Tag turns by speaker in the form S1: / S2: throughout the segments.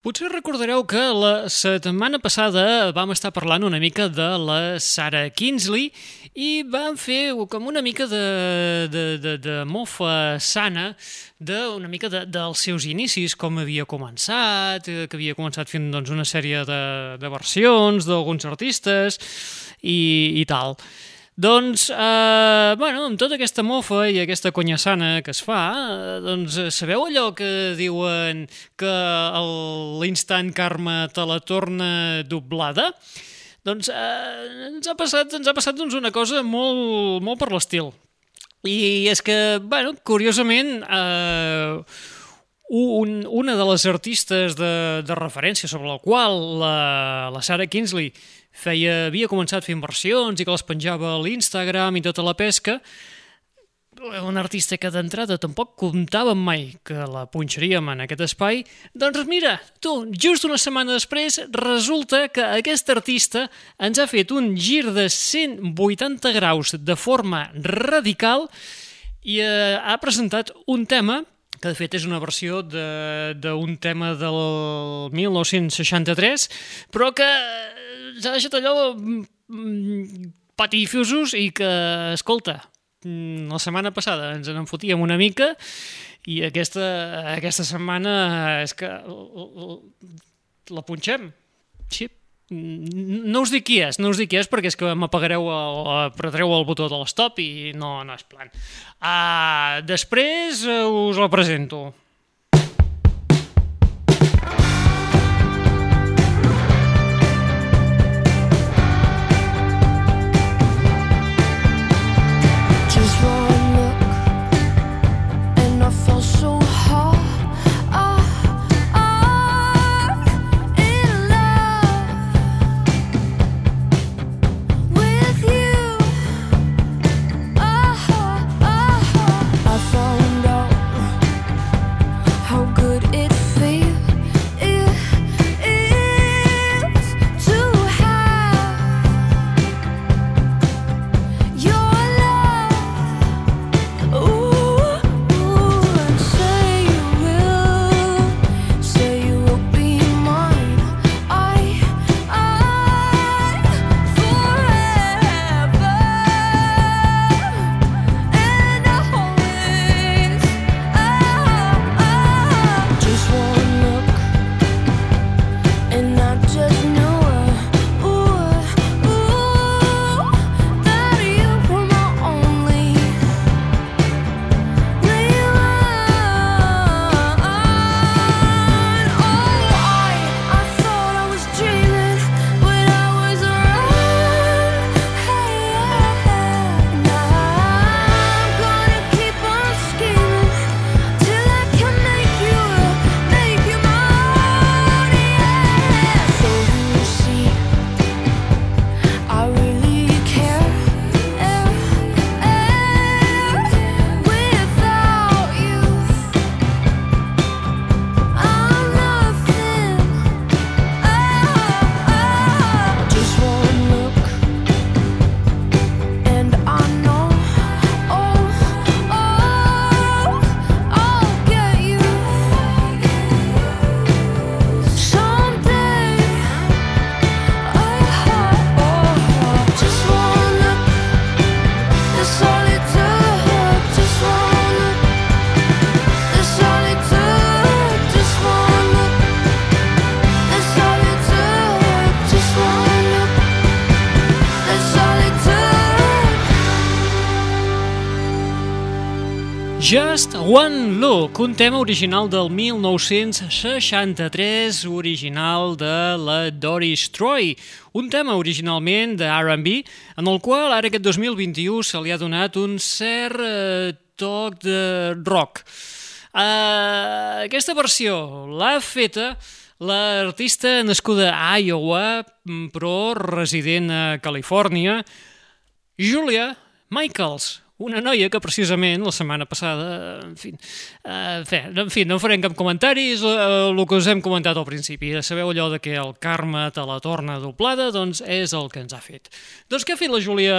S1: Potser recordareu que la setmana passada vam estar parlant una mica de la Sarah Kingsley i vam fer com una mica de, de, de, de mofa sana de, una mica de, dels seus inicis, com havia començat, eh, que havia començat fent doncs, una sèrie de, de versions d'alguns artistes i, i tal. Doncs, eh, bueno, amb tota aquesta mofa i aquesta conyassana que es fa, eh, doncs eh, sabeu allò que diuen que l'instant karma te la torna doblada? Doncs eh, ens ha passat, ens ha passat doncs, una cosa molt, molt per l'estil. I és que, bueno, curiosament, eh, un, una de les artistes de, de referència sobre la qual la, la Sarah Kingsley feia, havia començat fent versions i que les penjava a l'Instagram i tota la pesca, un artista que d'entrada tampoc comptàvem mai que la punxaríem en aquest espai, doncs mira, tu, just una setmana després, resulta que aquest artista ens ha fet un gir de 180 graus de forma radical i eh, ha presentat un tema que de fet és una versió d'un tema del 1963, però que s'ha deixat allò mm, patifosos i que, escolta, mm, la setmana passada ens en fotíem una mica i aquesta, aquesta setmana és que la punxem. Sí, no us dic qui és, no us dic qui és perquè és que m'apagareu, apretareu el botó de l'estop i no, no és plan. Uh, després us la presento. Just One Look, un tema original del 1963, original de la Doris Troy, un tema originalment de R&B, en el qual ara aquest 2021 se li ha donat un cert eh, toc de rock. Uh, aquesta versió l'ha feta l'artista nascuda a Iowa, però resident a Califòrnia, Julia Michaels, una noia que precisament la setmana passada, en fi, fe, en fi no farem cap comentari, és uh, el que us hem comentat al principi. Sabeu allò de que el karma te la torna doblada? Doncs és el que ens ha fet. Doncs què ha fet la Júlia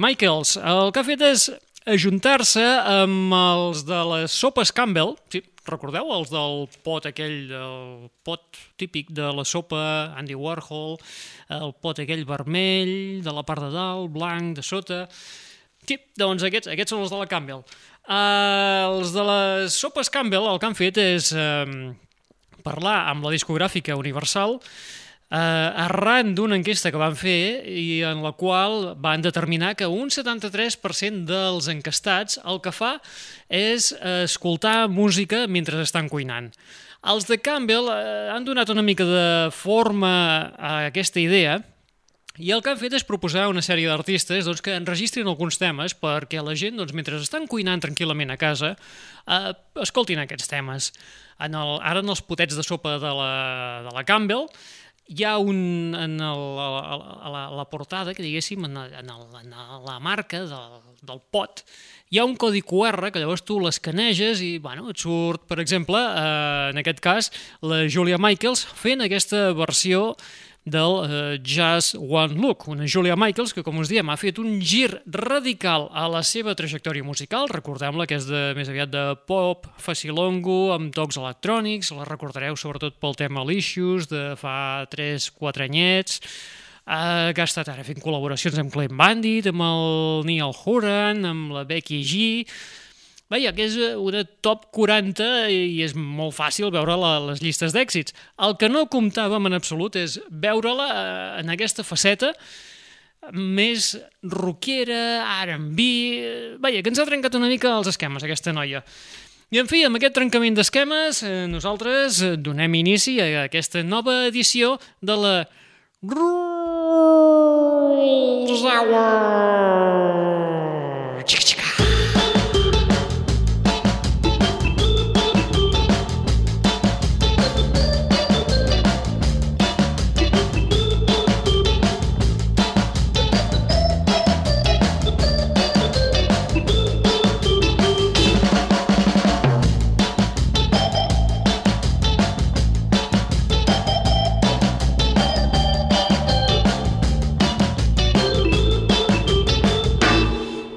S1: Michaels? El que ha fet és ajuntar-se amb els de les sopes Campbell, sí, recordeu els del pot aquell, el pot típic de la sopa Andy Warhol, el pot aquell vermell, de la part de dalt, blanc, de sota... Sí, doncs aquests, aquests són els de la Campbell. Uh, els de les sopes Campbell el que han fet és uh, parlar amb la discogràfica Universal eh, arran d'una enquesta que van fer i en la qual van determinar que un 73% dels encastats el que fa és escoltar música mentre estan cuinant. Els de Campbell eh, han donat una mica de forma a aquesta idea i el que han fet és proposar una sèrie d'artistes doncs, que enregistrin alguns temes perquè la gent, doncs, mentre estan cuinant tranquil·lament a casa, eh, escoltin aquests temes. En el, ara en els potets de sopa de la, de la Campbell hi ha un, en el, a, la, a la portada, que diguéssim, en, en, el, en la marca del, del pot, hi ha un codi QR que llavors tu l'escaneges i bueno, et surt, per exemple, eh, en aquest cas, la Julia Michaels fent aquesta versió del uh, Just One Look, una Julia Michaels que, com us diem, ha fet un gir radical a la seva trajectòria musical. Recordem-la que és de, més aviat de pop, facilongo, amb tocs electrònics, la recordareu sobretot pel tema Licious de fa 3-4 anyets, uh, que ha estat ara fent col·laboracions amb Clem Bandit, amb el Neil Horan, amb la Becky G Vaja, que és eh, una top 40 i és molt fàcil veure la, les llistes d'èxits. El que no comptàvem en absolut és veure-la eh, en aquesta faceta més rockera, R&B... Vaja, que ens ha trencat una mica els esquemes, aquesta noia. I, en fi, amb aquest trencament d'esquemes, eh, nosaltres donem inici a aquesta nova edició de la Rules Hour.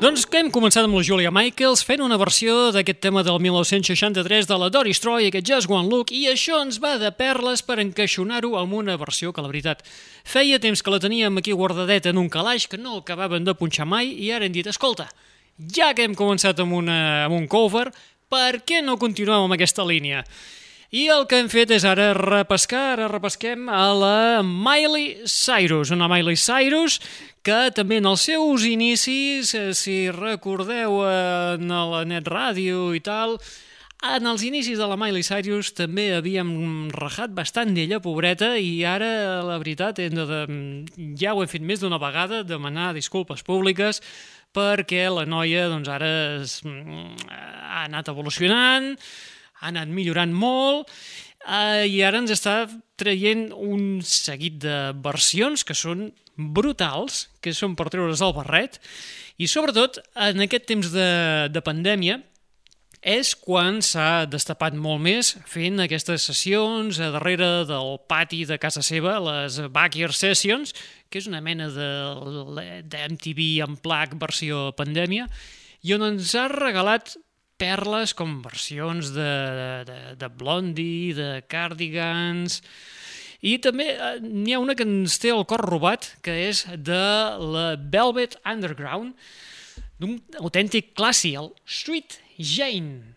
S1: Doncs que hem començat amb la Julia Michaels fent una versió d'aquest tema del 1963 de la Doris Troy, aquest Just One Look, i això ens va de perles per encaixonar-ho amb una versió que, la veritat, feia temps que la teníem aquí guardadeta en un calaix que no acabaven de punxar mai i ara hem dit, escolta, ja que hem començat amb, una, amb un cover, per què no continuem amb aquesta línia? I el que hem fet és ara repescar, ara repesquem a la Miley Cyrus, una Miley Cyrus que també en els seus inicis, eh, si recordeu en la net ràdio i tal, en els inicis de la Miley Cyrus també havíem rajat bastant d'ella, pobreta, i ara, la veritat, hem de, ja ho hem fet més d'una vegada, demanar disculpes públiques, perquè la noia doncs, ara es, ha anat evolucionant, ha anat millorant molt eh, i ara ens està traient un seguit de versions que són brutals, que són per treure's el barret i sobretot en aquest temps de, de pandèmia és quan s'ha destapat molt més fent aquestes sessions a darrere del pati de casa seva, les Backyard Sessions, que és una mena de, de MTV en plac versió pandèmia, i on ens ha regalat perles com versions de, de, de Blondie, de Cardigans... I també eh, n'hi ha una que ens té el cor robat, que és de la Velvet Underground, d'un autèntic clàssic, el Street Jane.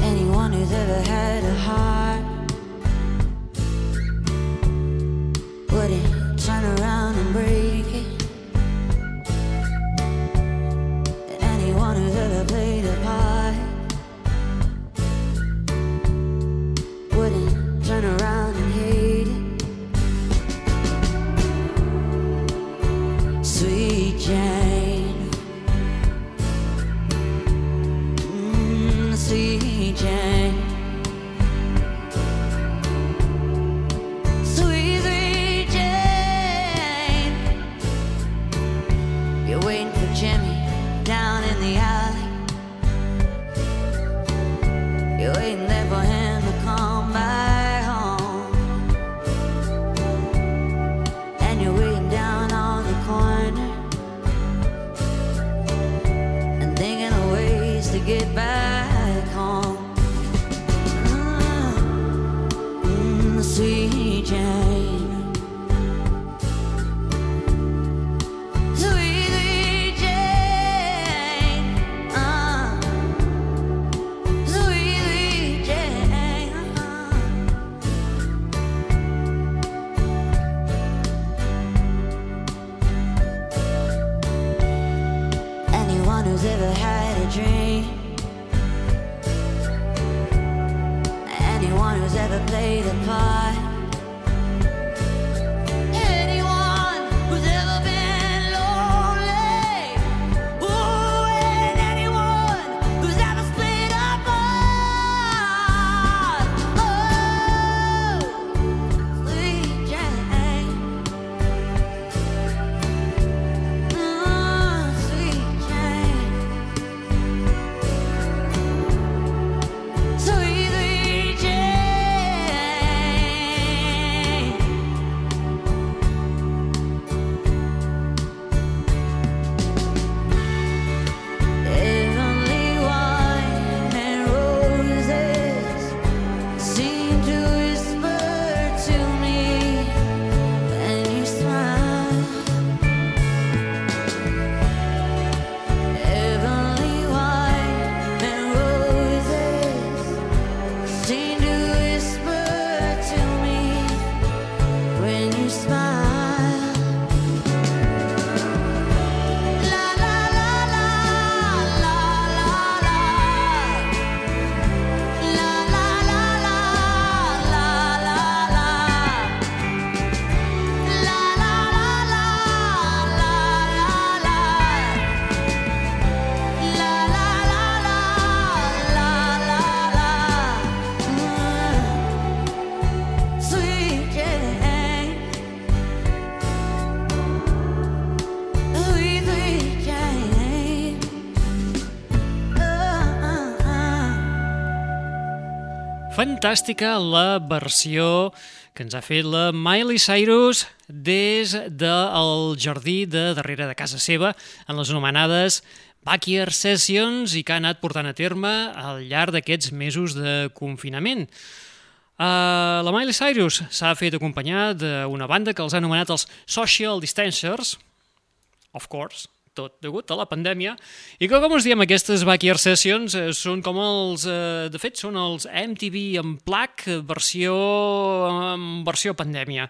S2: Anyone who's ever had a heart
S1: Fantàstica la versió que ens ha fet la Miley Cyrus des del jardí de darrere de casa seva en les anomenades Backyard Sessions i que ha anat portant a terme al llarg d'aquests mesos de confinament. Uh, la Miley Cyrus s'ha fet acompanyar d'una banda que els ha anomenat els Social Distancers, of course, tot degut a la pandèmia, i que, com us diem, aquestes Backyard Sessions eh, són com els... Eh, de fet, són els MTV en plac versió, en versió pandèmia.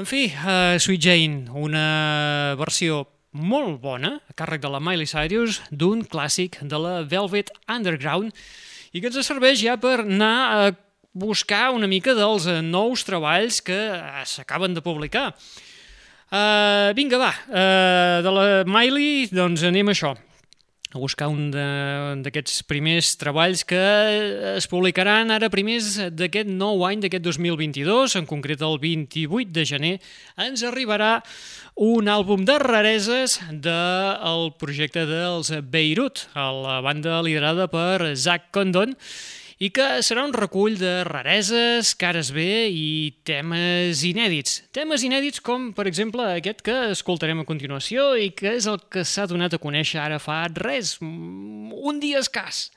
S1: En fi, uh, Sweet Jane, una versió molt bona, a càrrec de la Miley Cyrus, d'un clàssic de la Velvet Underground, i que ens serveix ja per anar a buscar una mica dels eh, nous treballs que eh, s'acaben de publicar. Uh, vinga, va, uh, de la Miley, doncs anem a això. A buscar un d'aquests primers treballs que es publicaran ara primers d'aquest nou any, d'aquest 2022, en concret el 28 de gener, ens arribarà un àlbum de rareses del projecte dels Beirut, la banda liderada per Zach Condon, i que serà un recull de rareses, cares B i temes inèdits. Temes inèdits com, per exemple, aquest que escoltarem a continuació i que és el que s'ha donat a conèixer ara fa res, un dia escàs.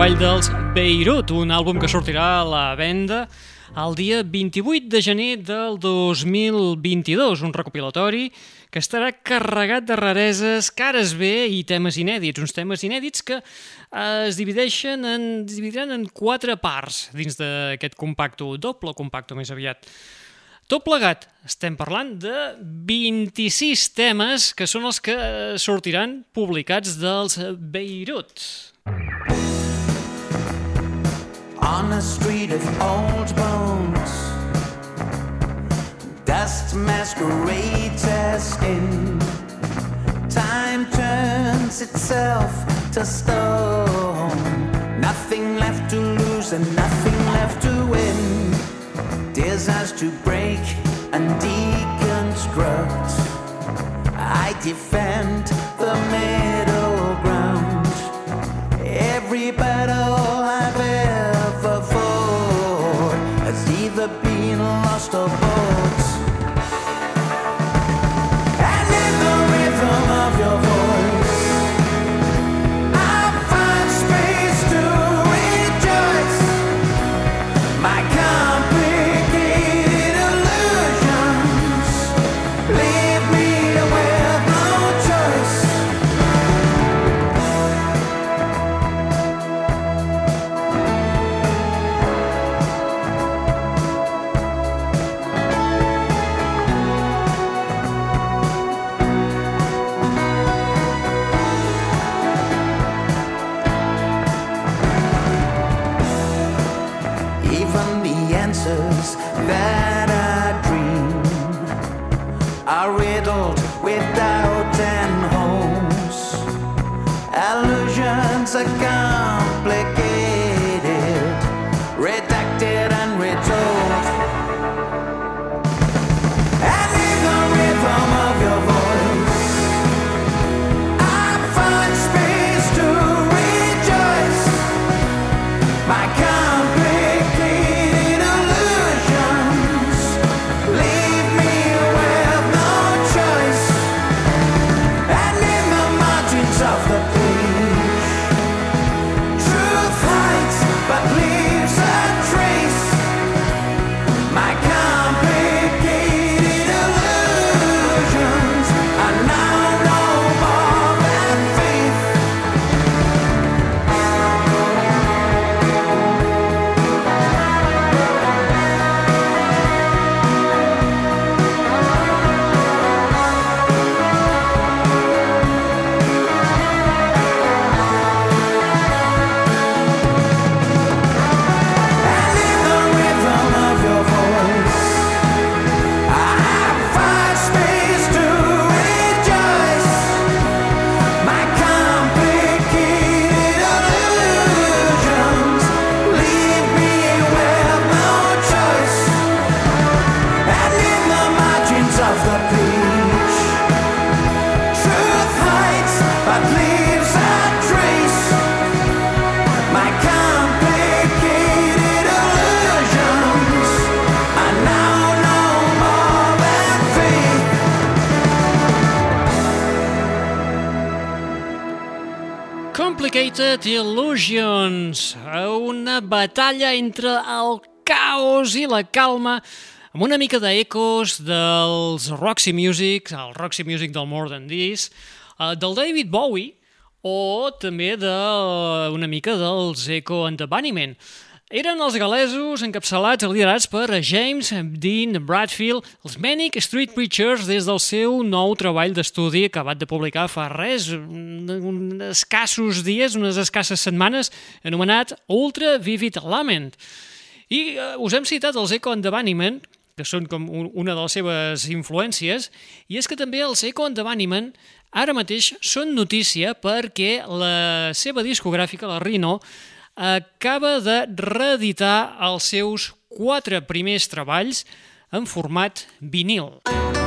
S1: Treball dels Beirut, un àlbum que sortirà a la venda el dia 28 de gener del 2022, un recopilatori que estarà carregat de rareses, cares B i temes inèdits, uns temes inèdits que eh, es divideixen en, es dividiran en quatre parts dins d'aquest compacto, doble compacto més aviat. Tot plegat, estem parlant de 26 temes que són els que sortiran publicats dels Beirut.
S3: On a street of old bones. Dust masquerades as skin. Time turns itself to stone. Nothing left to lose and nothing left to win. Desires to break and deconstruct. I defend the
S1: batalla entre el caos i la calma amb una mica d'ecos dels Roxy Music, el Roxy Music del More Than This, eh, del David Bowie o també de una mica dels Echo and the Bunnymen. Eren els galesos encapçalats i liderats per James Dean Bradfield, els Manic Street Preachers, des del seu nou treball d'estudi acabat de publicar fa res, un, un escassos dies, unes escasses setmanes, anomenat Ultra Vivid Lament. I eh, us hem citat els Echo and the Bunnymen, que són com un, una de les seves influències, i és que també els Echo and the Bunnymen ara mateix són notícia perquè la seva discogràfica, la Rhino, acaba de reeditar els seus quatre primers treballs en format vinil.
S4: So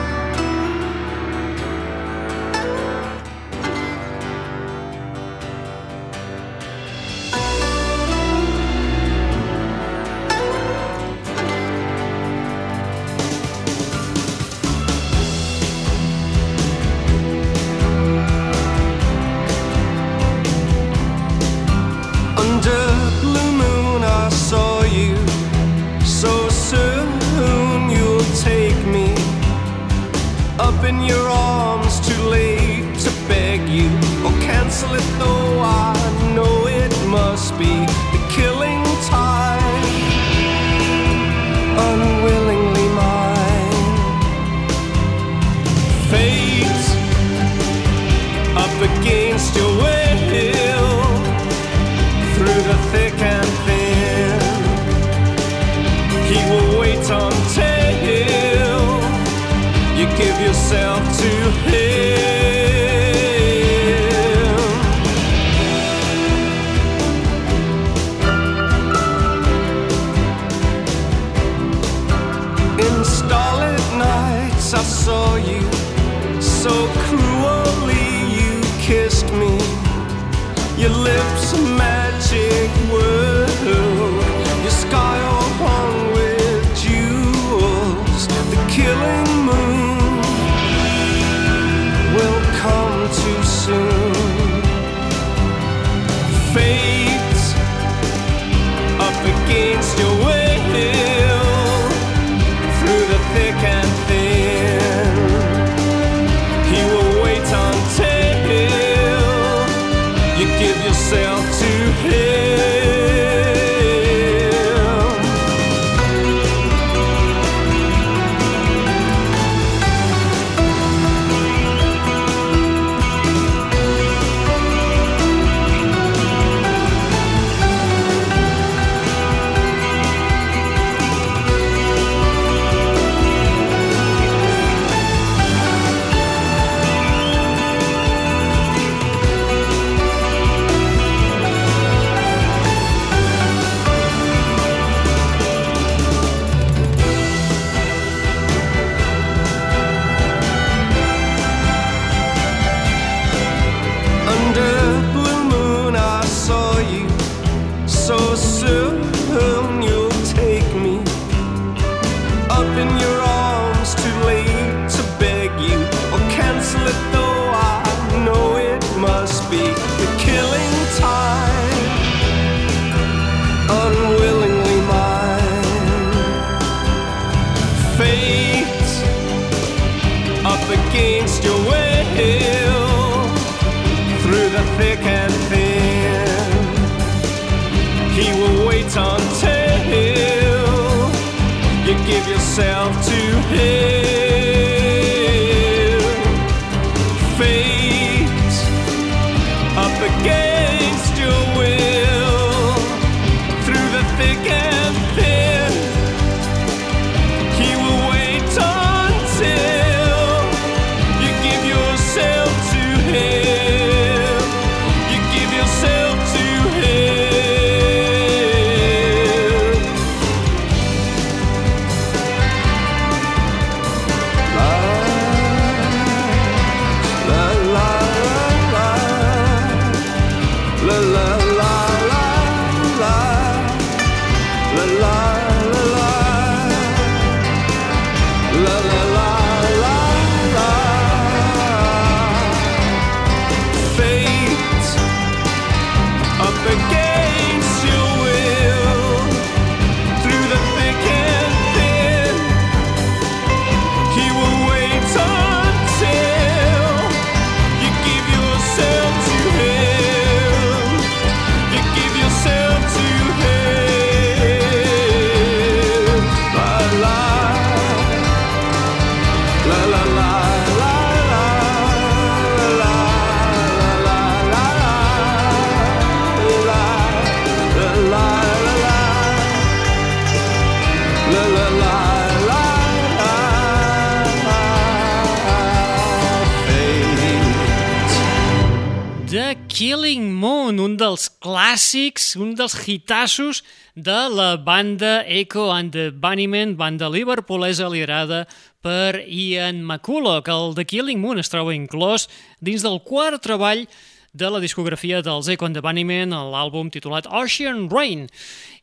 S1: clàssics, un dels hitassos de la banda Echo and the Bunnymen, banda liverpoolesa liderada per Ian McCulloch. El The Killing Moon es troba inclòs dins del quart treball de la discografia dels Echo and the Bunnymen, l'àlbum titulat Ocean Rain,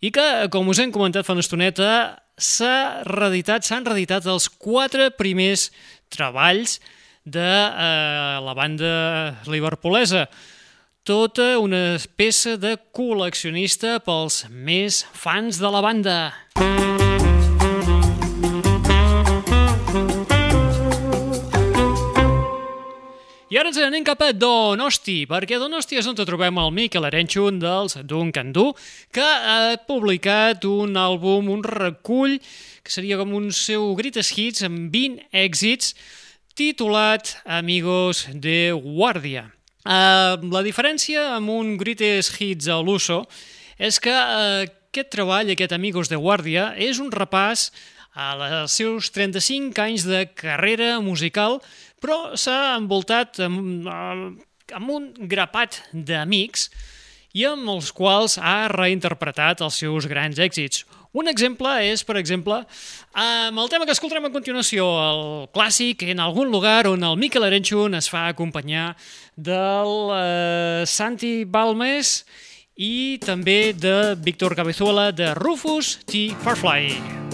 S1: i que, com us hem comentat fa una estoneta, s'ha reeditat, s'han reeditat els quatre primers treballs de eh, la banda liverpoolesa. Tota una peça de col·leccionista pels més fans de la banda. I ara ens anem cap a Donosti, perquè a Donosti és on trobem el Miquel Arenxo, un dels Duncan Du, que ha publicat un àlbum, un recull, que seria com un seu greatest hits amb 20 èxits, titulat Amigos de Guàrdia. Uh, la diferència amb un greatest hits a l'uso és que uh, aquest treball, aquest Amigos de Guàrdia, és un repàs als seus 35 anys de carrera musical, però s'ha envoltat amb, amb un grapat d'amics i amb els quals ha reinterpretat els seus grans èxits. Un exemple és, per exemple, amb el tema que escoltarem a continuació, el clàssic En algun lugar on el Miquel Arenchun es fa acompanyar del eh, Santi Balmes i també de Víctor Cabezuela de Rufus T. Farfly.
S5: en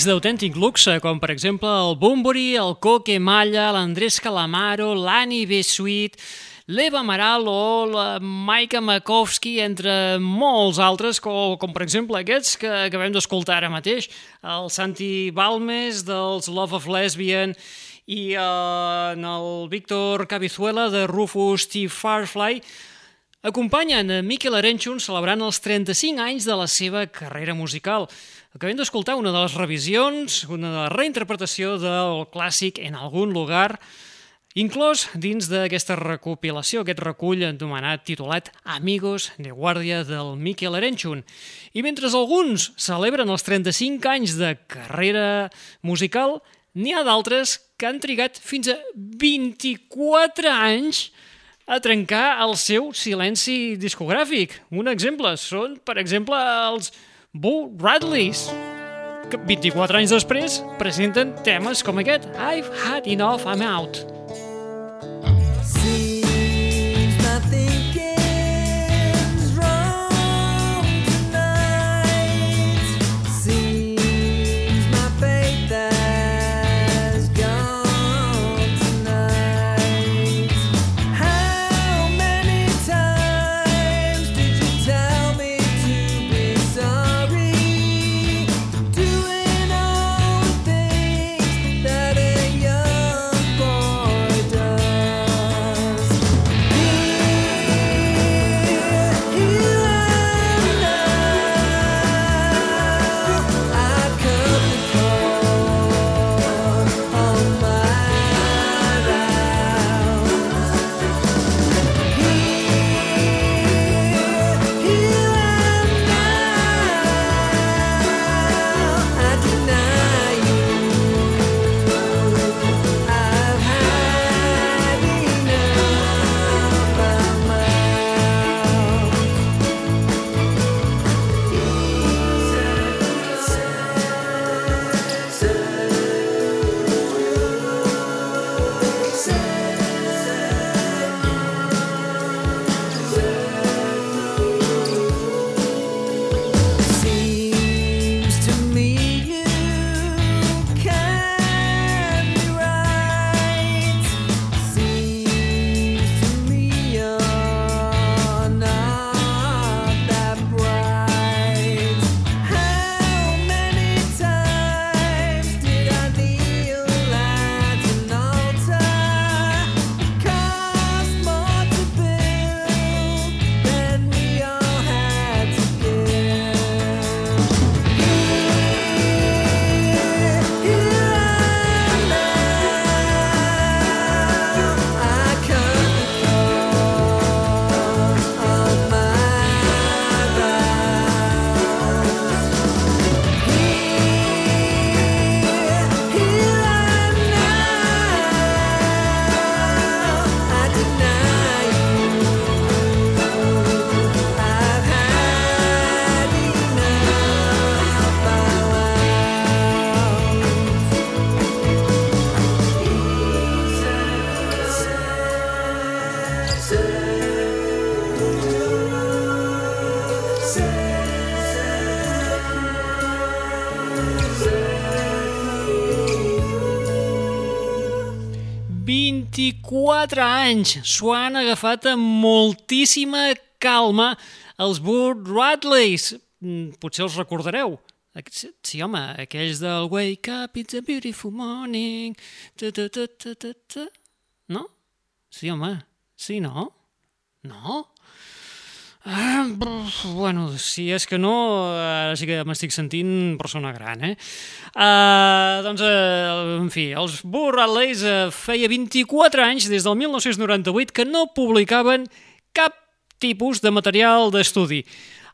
S1: Amics d'autèntic luxe, com per exemple el Bumburi, el Coque Malla, l'Andrés Calamaro, l'Annie B. Sweet, l'Eva Amaral o la Maika Makovsky, entre molts altres, com, com per exemple aquests que acabem d'escoltar ara mateix, el Santi Balmes dels Love of Lesbian i eh, en el Víctor Cabizuela de Rufus T. Firefly, acompanyen a Miquel Arenchun celebrant els 35 anys de la seva carrera musical. Acabem d'escoltar una de les revisions, una reinterpretació del clàssic En algun lugar, inclòs dins d'aquesta recopilació, aquest recull anomenat titulat Amigos de Guàrdia del Miquel Arenchun. I mentre alguns celebren els 35 anys de carrera musical, n'hi ha d'altres que han trigat fins a 24 anys a trencar el seu silenci discogràfic. Un exemple són, per exemple, els Boo Radleys, que 24 anys després presenten temes com aquest,
S6: I've had enough, I'm out.
S1: 24 anys s'ho han agafat amb moltíssima calma els Burt Radleys. Mm, Potser els recordareu. Sí, home, aquells del Wake up, it's a beautiful morning. Ta, ta, ta, ta, ta, ta. No? Sí, home. Sí, no? No? Ah, bueno, si és que no, ara sí que m'estic sentint persona gran, eh? Uh, doncs, uh, en fi, els Burraleys uh, feia 24 anys, des del 1998, que no publicaven cap tipus de material d'estudi.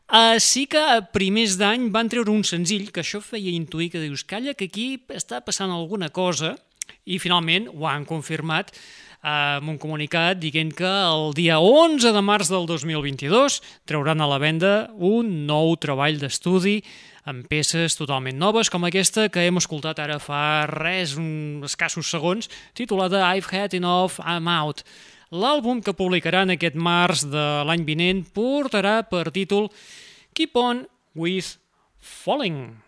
S1: Uh, sí que a primers d'any van treure un senzill, que això feia intuir que dius, calla, que aquí està passant alguna cosa, i finalment ho han confirmat amb un comunicat dient que el dia 11 de març del 2022 trauran a la venda un nou treball d'estudi amb peces totalment noves, com aquesta que hem escoltat ara fa res, uns escassos segons, titulada I've Had Enough, I'm Out. L'àlbum que publicaran aquest març de l'any vinent portarà per títol Keep On With Falling.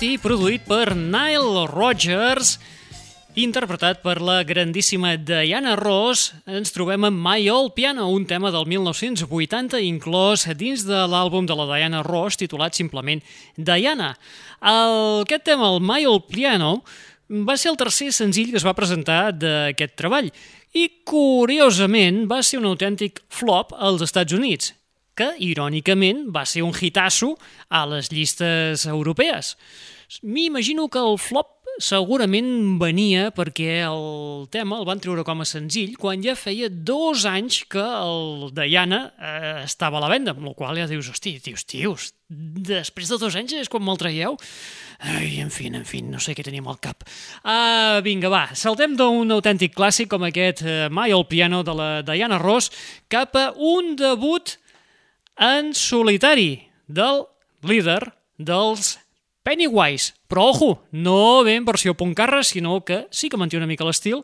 S6: I
S1: produït per Nile Rodgers, interpretat per la grandíssima Diana Ross, ens trobem amb My Old Piano, un tema del 1980 inclòs dins de l'àlbum de la Diana Ross titulat simplement Diana. El, aquest tema, el My Old Piano, va ser el tercer senzill que es va presentar d'aquest treball i, curiosament, va ser un autèntic flop als Estats Units, que, irònicament, va ser un hitasso a les llistes europees. M'imagino que el flop segurament venia perquè el tema el van treure com a senzill quan ja feia dos anys que el Diana eh, estava a la venda, amb la qual ja dius, hosti, tios, tios, després de dos anys és quan me'l traieu? Ai, en fi, en fi, no sé què teníem al cap. Uh, vinga, va, saltem d'un autèntic clàssic com aquest uh, Mai al piano de la Diana Ross cap a un debut en solitari del líder dels Pennywise. Però, ojo, no ve en versió puncarra, sinó que sí que manté una mica l'estil,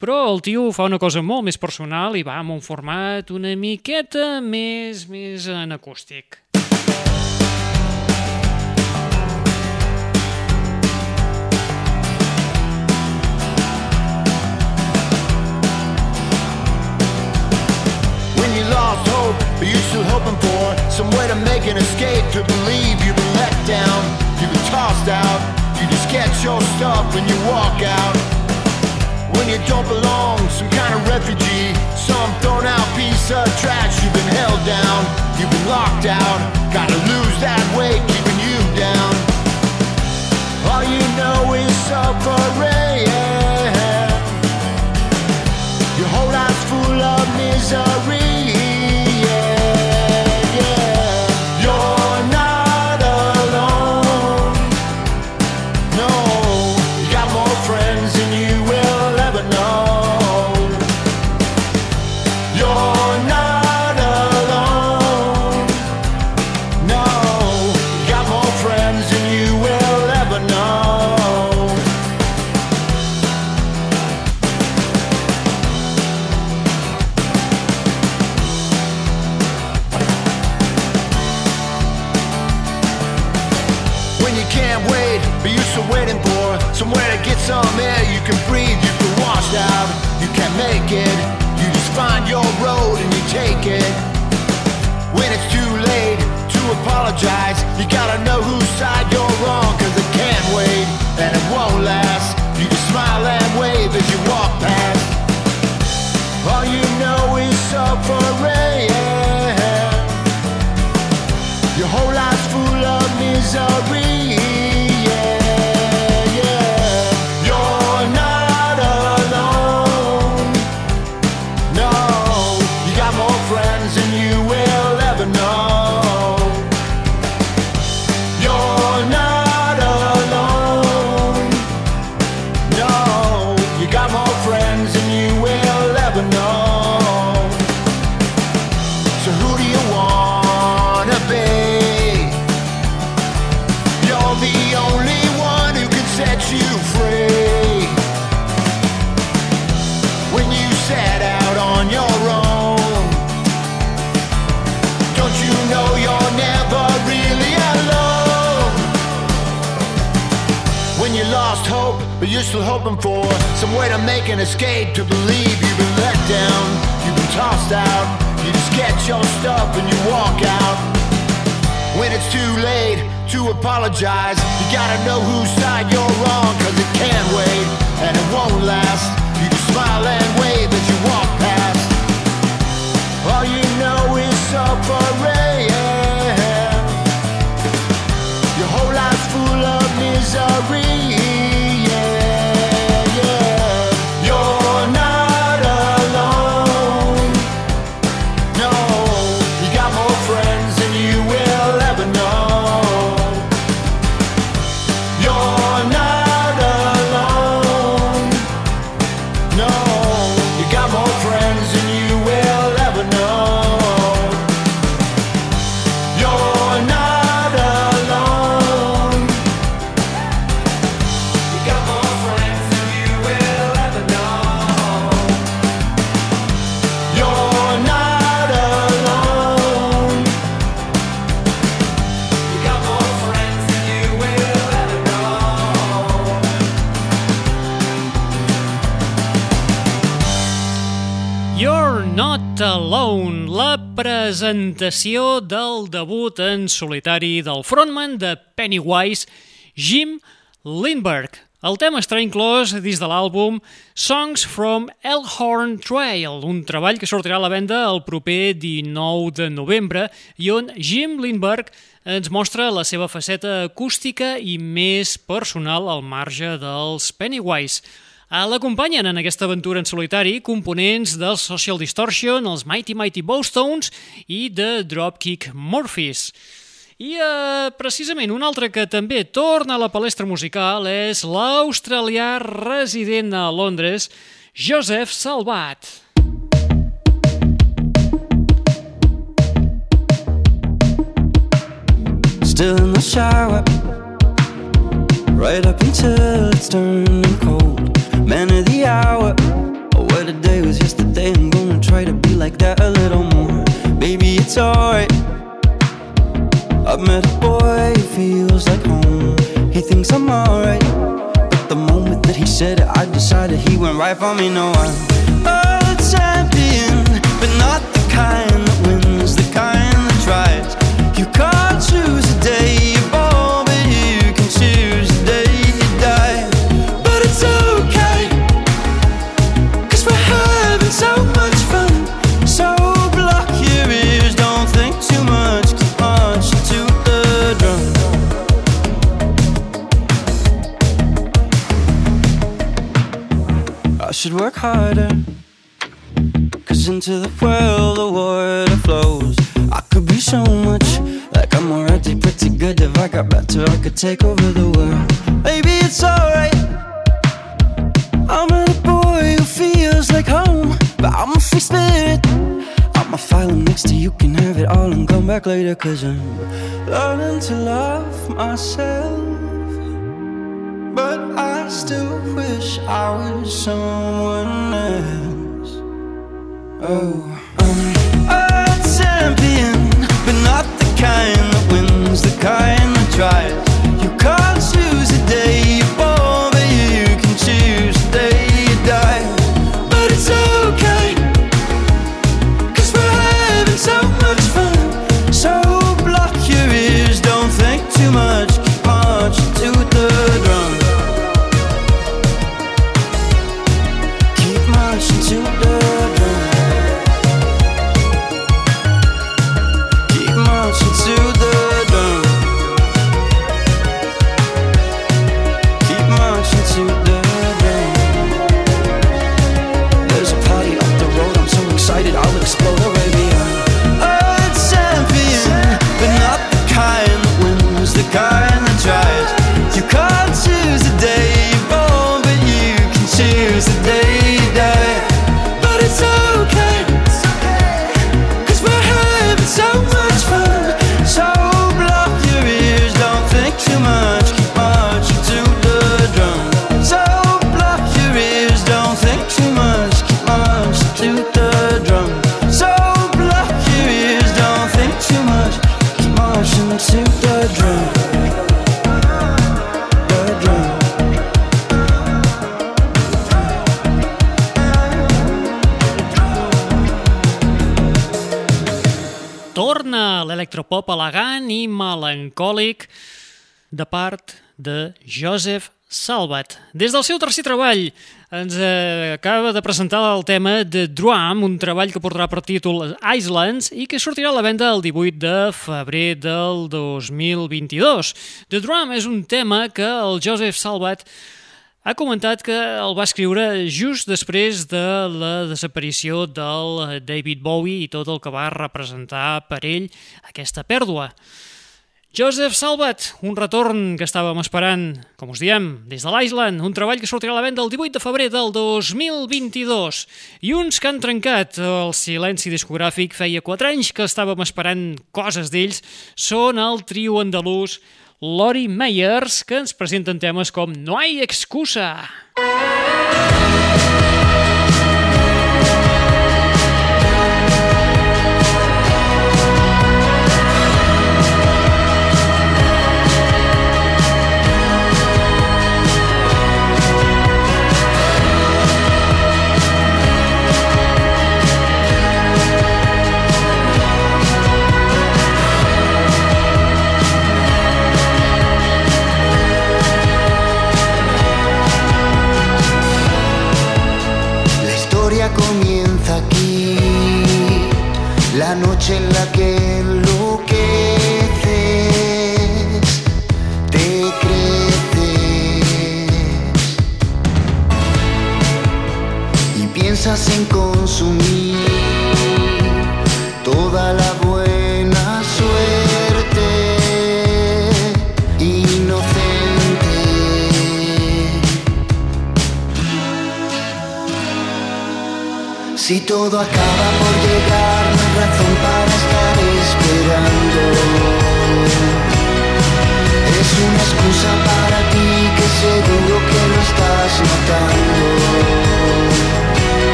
S1: però el tio fa una cosa molt més personal i va amb un format una miqueta més, més en acústic.
S3: But you're still hoping for some way to make an escape to believe you've been let down, you've been tossed out. You just get your stuff and you walk out. When you don't belong, some kind of refugee, some thrown out piece of trash. You've been held down, you've been locked out. Gotta lose that weight, keeping you down. All you know is suffering. Your whole life's full of misery. Can't wait, but you're still waiting for somewhere to get some air. You can breathe, you can wash out, you can't make it. You just find your road and you take it. When it's too late to apologize, you gotta know whose side you're wrong, cause it can't wait and it won't last. You just smile and wave as you walk past. All you know is suffering. Escape to believe you've been let down, you've been tossed out. You just get your stuff and you walk out. When it's too late to apologize, you gotta know whose side you're on, cause it can't wait and it won't last. You just smile and wave as you walk past. All you know is suffering.
S1: Presentació del debut en solitari del frontman de Pennywise, Jim Lindberg. El tema estarà inclòs dins de l'àlbum Songs from Elkhorn Trail, un treball que sortirà a la venda el proper 19 de novembre i on Jim Lindberg ens mostra la seva faceta acústica i més personal al marge dels Pennywise. L'acompanyen en aquesta aventura en solitari components del Social Distortion, els Mighty Mighty Bowstones i de Dropkick Murphys. I eh, precisament un altre que també torna a la palestra musical és l'australià resident a Londres, Joseph Salvat.
S7: Still in the shower, right up until it's turning cold. Man of the hour, oh, what a day was yesterday. I'm gonna try to be like that a little more. Baby, it's alright. I've met a boy who feels like home. He thinks I'm alright. But the moment that he said it, I decided he went right for me. No, I'm a champion, but not the kind harder. Cause into the world the water flows. I could be so much like I'm already pretty good. If I got better, I could take over the world. Maybe it's alright. I'm a boy who feels like home, but I'm a free spirit. I'm a file next to you, can have it all and come back later. Cause I'm learning to love myself. But I still wish I was someone else. Oh, I'm a champion, but not the kind that wins, the kind that tries.
S1: L'electropop elegant i melancòlic de part de Joseph Salvat. Des del seu tercer treball ens eh, acaba de presentar el tema de Drum, un treball que portarà per títol Islands i que sortirà a la venda el 18 de febrer del 2022. The Drum és un tema que el Joseph Salvat ha comentat que el va escriure just després de la desaparició del David Bowie i tot el que va representar per ell aquesta pèrdua. Joseph Salvat, un retorn que estàvem esperant, com us diem, des de l'Island, un treball que sortirà a la venda el 18 de febrer del 2022. I uns que han trencat el silenci discogràfic, feia 4 anys que estàvem esperant coses d'ells, són el trio andalús Lori Meyers, que ens presenten temes com No hay excusa.
S8: No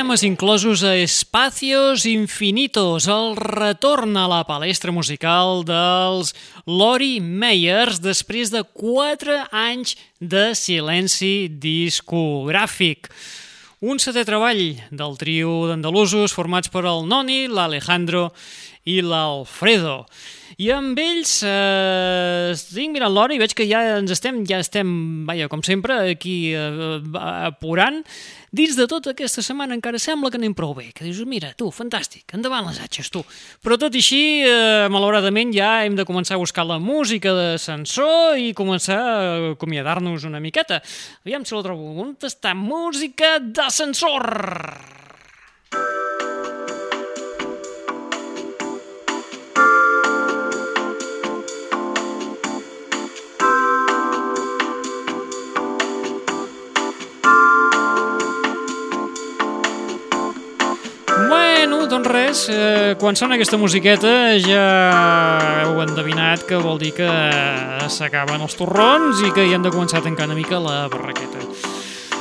S1: temes inclosos a Espacios Infinitos, el retorn a la palestra musical dels Lori Meyers després de 4 anys de silenci discogràfic. Un setè treball del trio d'andalusos formats per el Noni, l'Alejandro i l'Alfredo. I amb ells eh, estic mirant l'hora i veig que ja ens estem, ja estem, vaja, com sempre, aquí eh, apurant. Dins de tota aquesta setmana encara sembla que anem prou bé, que dius, mira, tu, fantàstic, endavant les atxes, tu. Però tot i així, eh, malauradament, ja hem de començar a buscar la música d'ascensor i començar a acomiadar-nos una miqueta. Aviam si la trobo. On està música d'ascensor? Bueno, doncs res, eh, quan sona aquesta musiqueta ja heu endevinat que vol dir que s'acaben els torrons i que hi hem de començar a tancar una mica la barraqueta.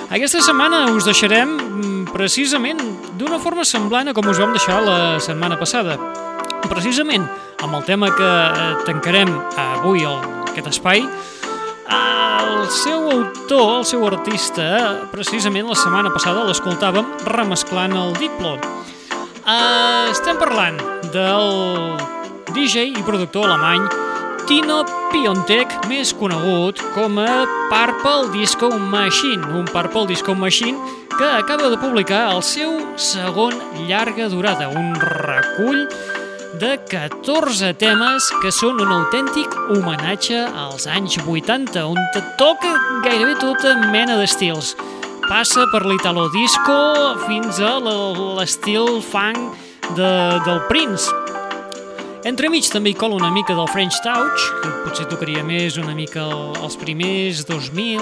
S1: Aquesta setmana us deixarem mm, precisament d'una forma semblant a com us vam deixar la setmana passada. Precisament amb el tema que eh, tancarem avui el, aquest espai, el seu autor, el seu artista, precisament la setmana passada l'escoltàvem remesclant el Diplo. Uh, estem parlant del DJ i productor alemany Tino Piontek, més conegut com a Purple Disco Machine, un Purple Disco Machine que acaba de publicar el seu segon llarga durada, un recull de 14 temes que són un autèntic homenatge als anys 80, on toca gairebé tota mena d'estils. Passa per l'italo disco fins a l'estil funk de, del Prince. Entremig també hi cola una mica del French Touch, que potser tocaria més una mica el, els primers 2000,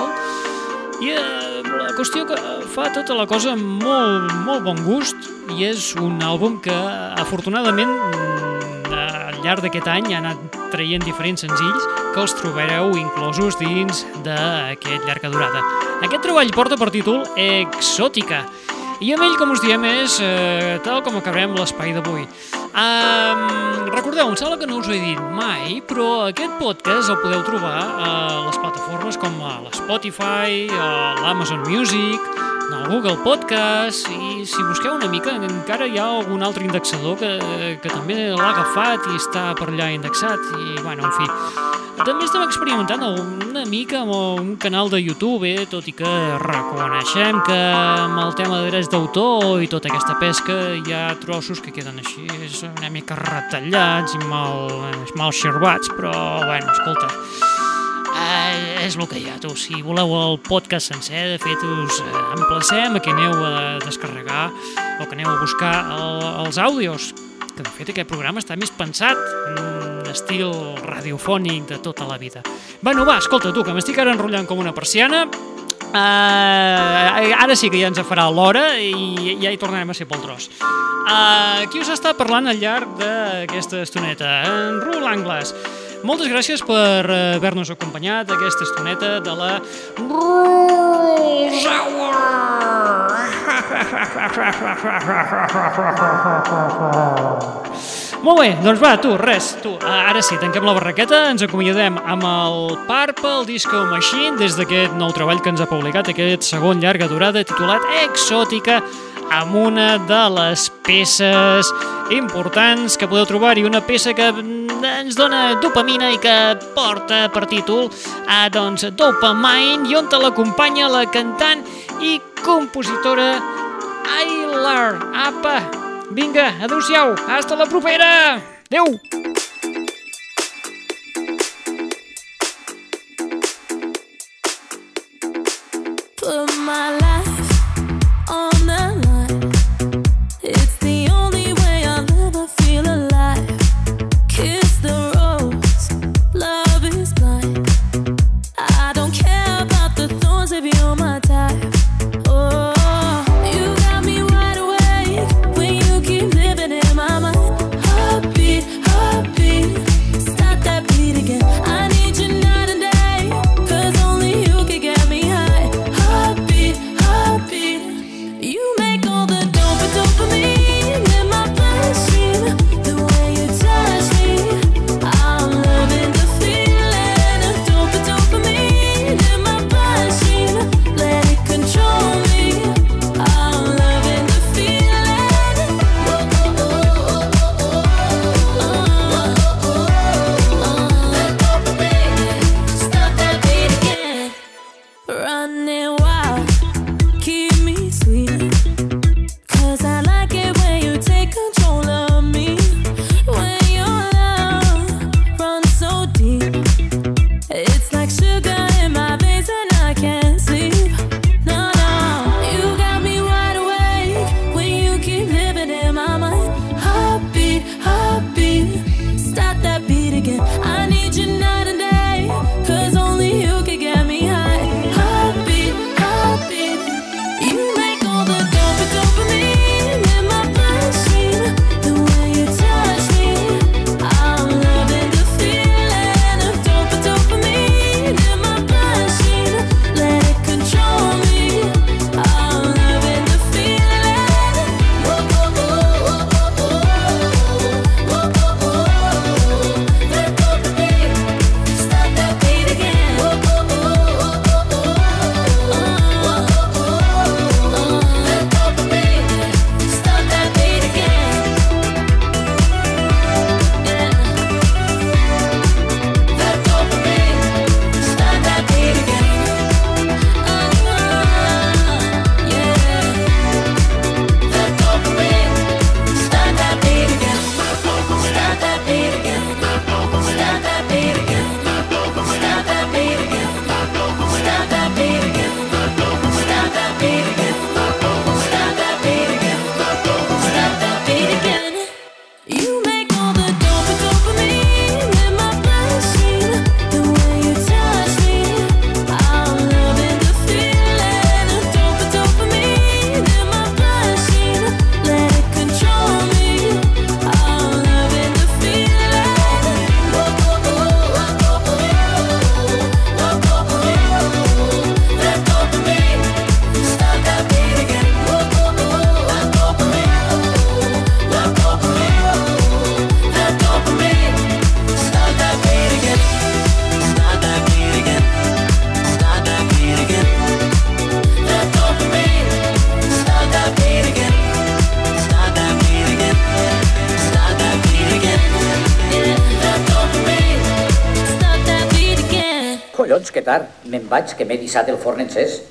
S1: i eh, la qüestió que fa tota la cosa amb molt, molt bon gust i és un àlbum que afortunadament mm, al llarg d'aquest any ha anat traient diferents senzills que els trobareu inclosos dins d'aquest llarga durada. Aquest treball porta per títol Exòtica i amb ell, com us diem, és eh, tal com acabarem l'espai d'avui. Um, recordeu, em sembla que no us ho he dit mai, però aquest podcast el podeu trobar a les plataformes com a l'Spotify, a l'Amazon Music, en el Google Podcast, i si busqueu una mica encara hi ha algun altre indexador que, que també l'ha agafat i està per allà indexat, i bueno, en fi. També estem experimentant una mica amb un canal de YouTube, eh? tot i que reconeixem que amb el tema de drets d'autor i tota aquesta pesca hi ha trossos que queden així una mica retallats i mal, mal xervats, però bueno, escolta, eh, és el que hi ha, tu. Si voleu el podcast sencer, de fet, us eh, emplacem a que aneu a descarregar o que aneu a buscar el, els àudios, que de fet aquest programa està més pensat en estil radiofònic de tota la vida. Bueno, va, escolta, tu, que m'estic ara enrotllant com una persiana, Uh, ara sí que ja ens farà l'hora i ja hi tornarem a ser pel tros. Uh, qui us està parlant al llarg d'aquesta estoneta? En Rul Angles. Moltes gràcies per eh, haver-nos acompanyat aquesta estoneta de la Rules. Molt bé, doncs va, tu, res, tu, ara sí, tanquem la barraqueta, ens acomiadem amb el Purple Disco Machine des d'aquest nou treball que ens ha publicat, aquest segon llarga durada titulat Exòtica, amb una de les peces importants que podeu trobar-hi, una peça que ens dona dopamina i que porta per títol a, doncs, Dopamine, i on te l'acompanya la cantant i compositora Aylar. Apa, vinga, adeu-siau, hasta la propera! Adeu!
S8: Que m'he dissat el forn encès.